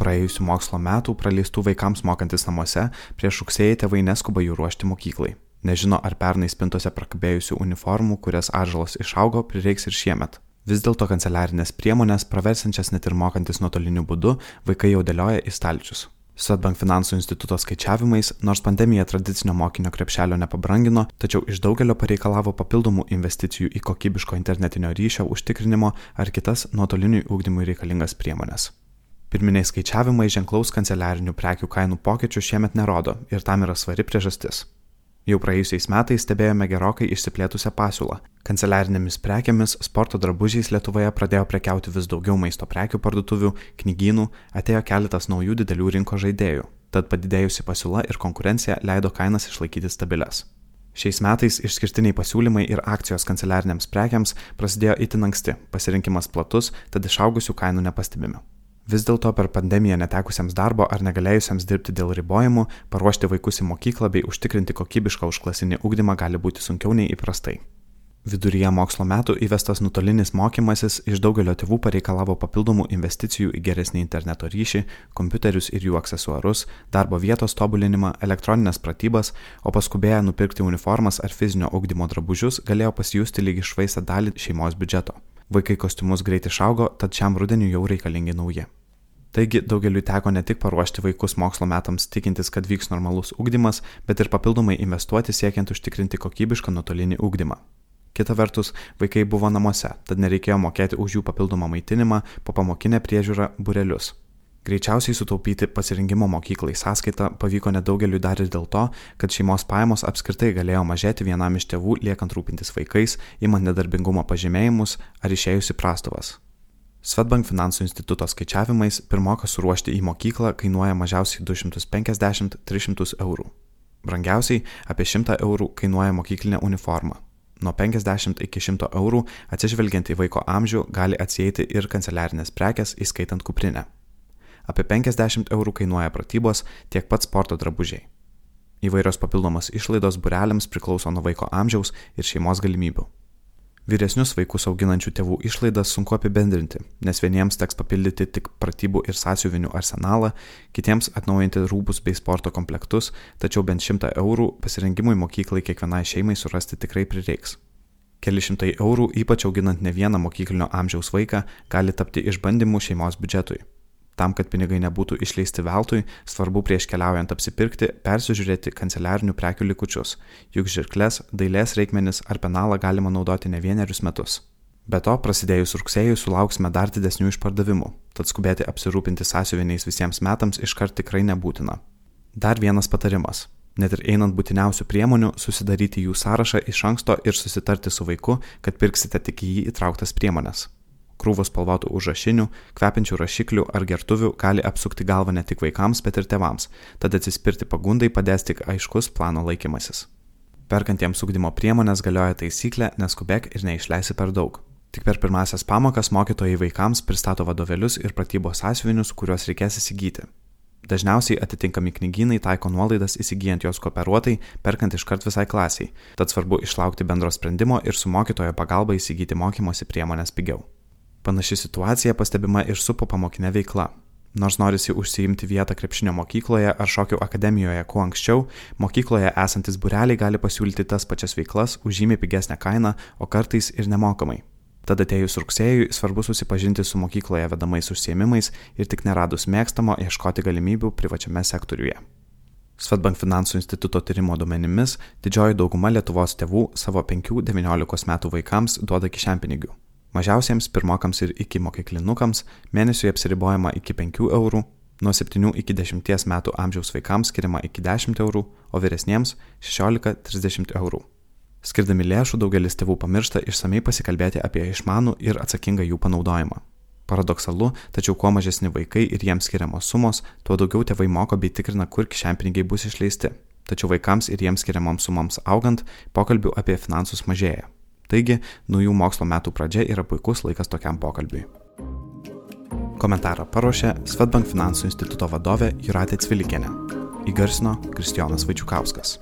praėjusių mokslo metų praleistų vaikams mokantis namuose, prieš rugsėjai tėvai neskuba jų ruošti mokyklai. Nežino, ar pernai spintose prakabėjusių uniformų, kurias atžalos išaugo, prireiks ir šiemet. Vis dėlto kanceliarinės priemonės, praversančias net ir mokantis nuotoliniu būdu, vaikai jau dėlioja į stalčius. Swedbank finansų instituto skaičiavimais, nors pandemija tradicinio mokinio krepšelio nepabrangino, tačiau iš daugelio pareikalavo papildomų investicijų į kokybiško internetinio ryšio užtikrinimo ar kitas nuotoliniui ūkdymui reikalingas priemonės. Pirminiai skaičiavimai ženklaus kanceliarinių prekių kainų pokyčių šiemet nerodo ir tam yra svari priežastis. Jau praėjusiais metais stebėjome gerokai išsiplėtusią pasiūlą. Kanceliarinėmis prekiamis, sporto drabužiais Lietuvoje pradėjo prekiauti vis daugiau maisto prekių parduotuvių, knygynų, atėjo keletas naujų didelių rinkos žaidėjų. Tad padidėjusi pasiūla ir konkurencija leido kainas išlaikyti stabilias. Šiais metais išskirtiniai pasiūlymai ir akcijos kanceliariniams prekiams prasidėjo itin anksti, pasirinkimas platus, tad išaugusių kainų nepastebime. Vis dėlto per pandemiją netekusiems darbo ar negalėjusiems dirbti dėl ribojimų, paruošti vaikus į mokyklą bei užtikrinti kokybišką užklasinį ugdymą gali būti sunkiau nei įprastai. Viduryje mokslo metų įvestas nutolinis mokymasis iš daugelio tėvų pareikalavo papildomų investicijų į geresnį interneto ryšį, kompiuterius ir jų aksesuarus, darbo vietos tobulinimą, elektroninės pratybas, o paskubėję nupirkti uniformas ar fizinio ugdymo drabužius galėjo pasijusti lyg išvaistę dalį šeimos biudžeto. Vaikai kostiumus greit išaugo, tad šiam rudeniu jau reikalingi nauji. Taigi daugeliu teko ne tik paruošti vaikus mokslo metams tikintis, kad vyks normalus ūkdymas, bet ir papildomai investuoti siekiant užtikrinti kokybišką nuotolinį ūkdymą. Kita vertus, vaikai buvo namuose, tad nereikėjo mokėti už jų papildomą maitinimą, po pamokinę priežiūrą burelius. Greičiausiai sutaupyti pasirinkimo mokyklai sąskaitą pavyko nedaugeliu dar ir dėl to, kad šeimos pajamos apskritai galėjo mažėti vienam iš tėvų liekant rūpintis vaikais, imant nedarbingumo pažymėjimus ar išėjusi prastovas. Svetbank finansų instituto skaičiavimais pirmokas suruošti į mokyklą kainuoja mažiausiai 250-300 eurų. Brangiausiai apie 100 eurų kainuoja mokyklinė uniforma. Nuo 50 iki 100 eurų atsižvelgiant į vaiko amžių gali atsieiti ir kanceliarinės prekes, įskaitant kuprinę. Apie 50 eurų kainuoja pratybos, tiek pat sporto drabužiai. Įvairios papildomos išlaidos bureliams priklauso nuo vaiko amžiaus ir šeimos galimybių. Vyresnius vaikus auginančių tėvų išlaidas sunku apibendrinti, nes vieniems teks papildyti tik pratybų ir sąsiuvinių arsenalą, kitiems atnaujinti rūbus bei sporto komplektus, tačiau bent šimtą eurų pasirengimui mokyklai kiekvienai šeimai surasti tikrai prireiks. Keli šimtai eurų, ypač auginant ne vieną mokyklinio amžiaus vaiką, gali tapti išbandymu šeimos biudžetui. Tam, kad pinigai nebūtų išleisti veltui, svarbu prieš keliaujant apsipirkti persižiūrėti kanceliarinių prekių likučius, juk žirklės, dailės reikmenis ar penalą galima naudoti ne vienerius metus. Be to, prasidėjus rugsėjui sulauksime dar didesnių išpardavimų, tad skubėti apsirūpinti sąsiuviniais visiems metams iškart tikrai nebūtina. Dar vienas patarimas. Net ir einant būtiniausių priemonių, susidaryti jų sąrašą iš anksto ir susitarti su vaiku, kad pirksite tik į jį įtrauktas priemonės krūvos spalvotų užrašinių, kvepiančių rašiklių ar gertuvių gali apsukti galvą ne tik vaikams, bet ir tėvams, tad atsispirti pagundai padės tik aiškus plano laikymasis. Perkantiems ugdymo priemonės galioja taisyklė neskubėk ir neišleisi per daug. Tik per pirmasias pamokas mokytojai vaikams pristato vadovėlius ir pratybos sąsiuvinius, kuriuos reikės įsigyti. Dažniausiai atitinkami knygynai taiko nuolaidas įsigijant juos kooperuotai, perkant iškart visai klasiai, tad svarbu išlaukti bendro sprendimo ir su mokytojo pagalba įsigyti mokymosi priemonės pigiau. Panaši situacija pastebima ir su popamokinė veikla. Nors norisi užsiimti vietą krepšinio mokykloje ar šokių akademijoje kuo anksčiau, mokykloje esantis bureliai gali pasiūlyti tas pačias veiklas už žymiai pigesnę kainą, o kartais ir nemokamai. Tada atėjus rugsėjui svarbu susipažinti su mokykloje vedamais užsiemimais ir tik neradus mėgstamo ieškoti galimybių privačiame sektoriuje. Svetbank finansų instituto tyrimo duomenimis didžioji dauguma Lietuvos tėvų savo 5-19 metų vaikams duoda kišenpinigių. Mažiausiems pirmokams ir iki mokyklinukams mėnesiui apsiribojama iki 5 eurų, nuo 7 iki 10 metų amžiaus vaikams skiriama iki 10 eurų, o vyresniems 16-30 eurų. Skirdami lėšų daugelis tėvų pamiršta išsamei pasikalbėti apie išmanų ir atsakingą jų panaudojimą. Paradoksalu, tačiau kuo mažesni vaikai ir jiems skiriamos sumos, tuo daugiau tėvai moko bei tikrina, kur kišenpinigiai bus išleisti. Tačiau vaikams ir jiems skiriamoms sumoms augant, pokalbių apie finansus mažėja. Taigi, naujų mokslo metų pradžia yra puikus laikas tokiam pokalbiui. Komentarą paruošė Svetbank finansų instituto vadovė Juratė Cvilikienė. Įgarsino Kristijonas Vaičiukauskas.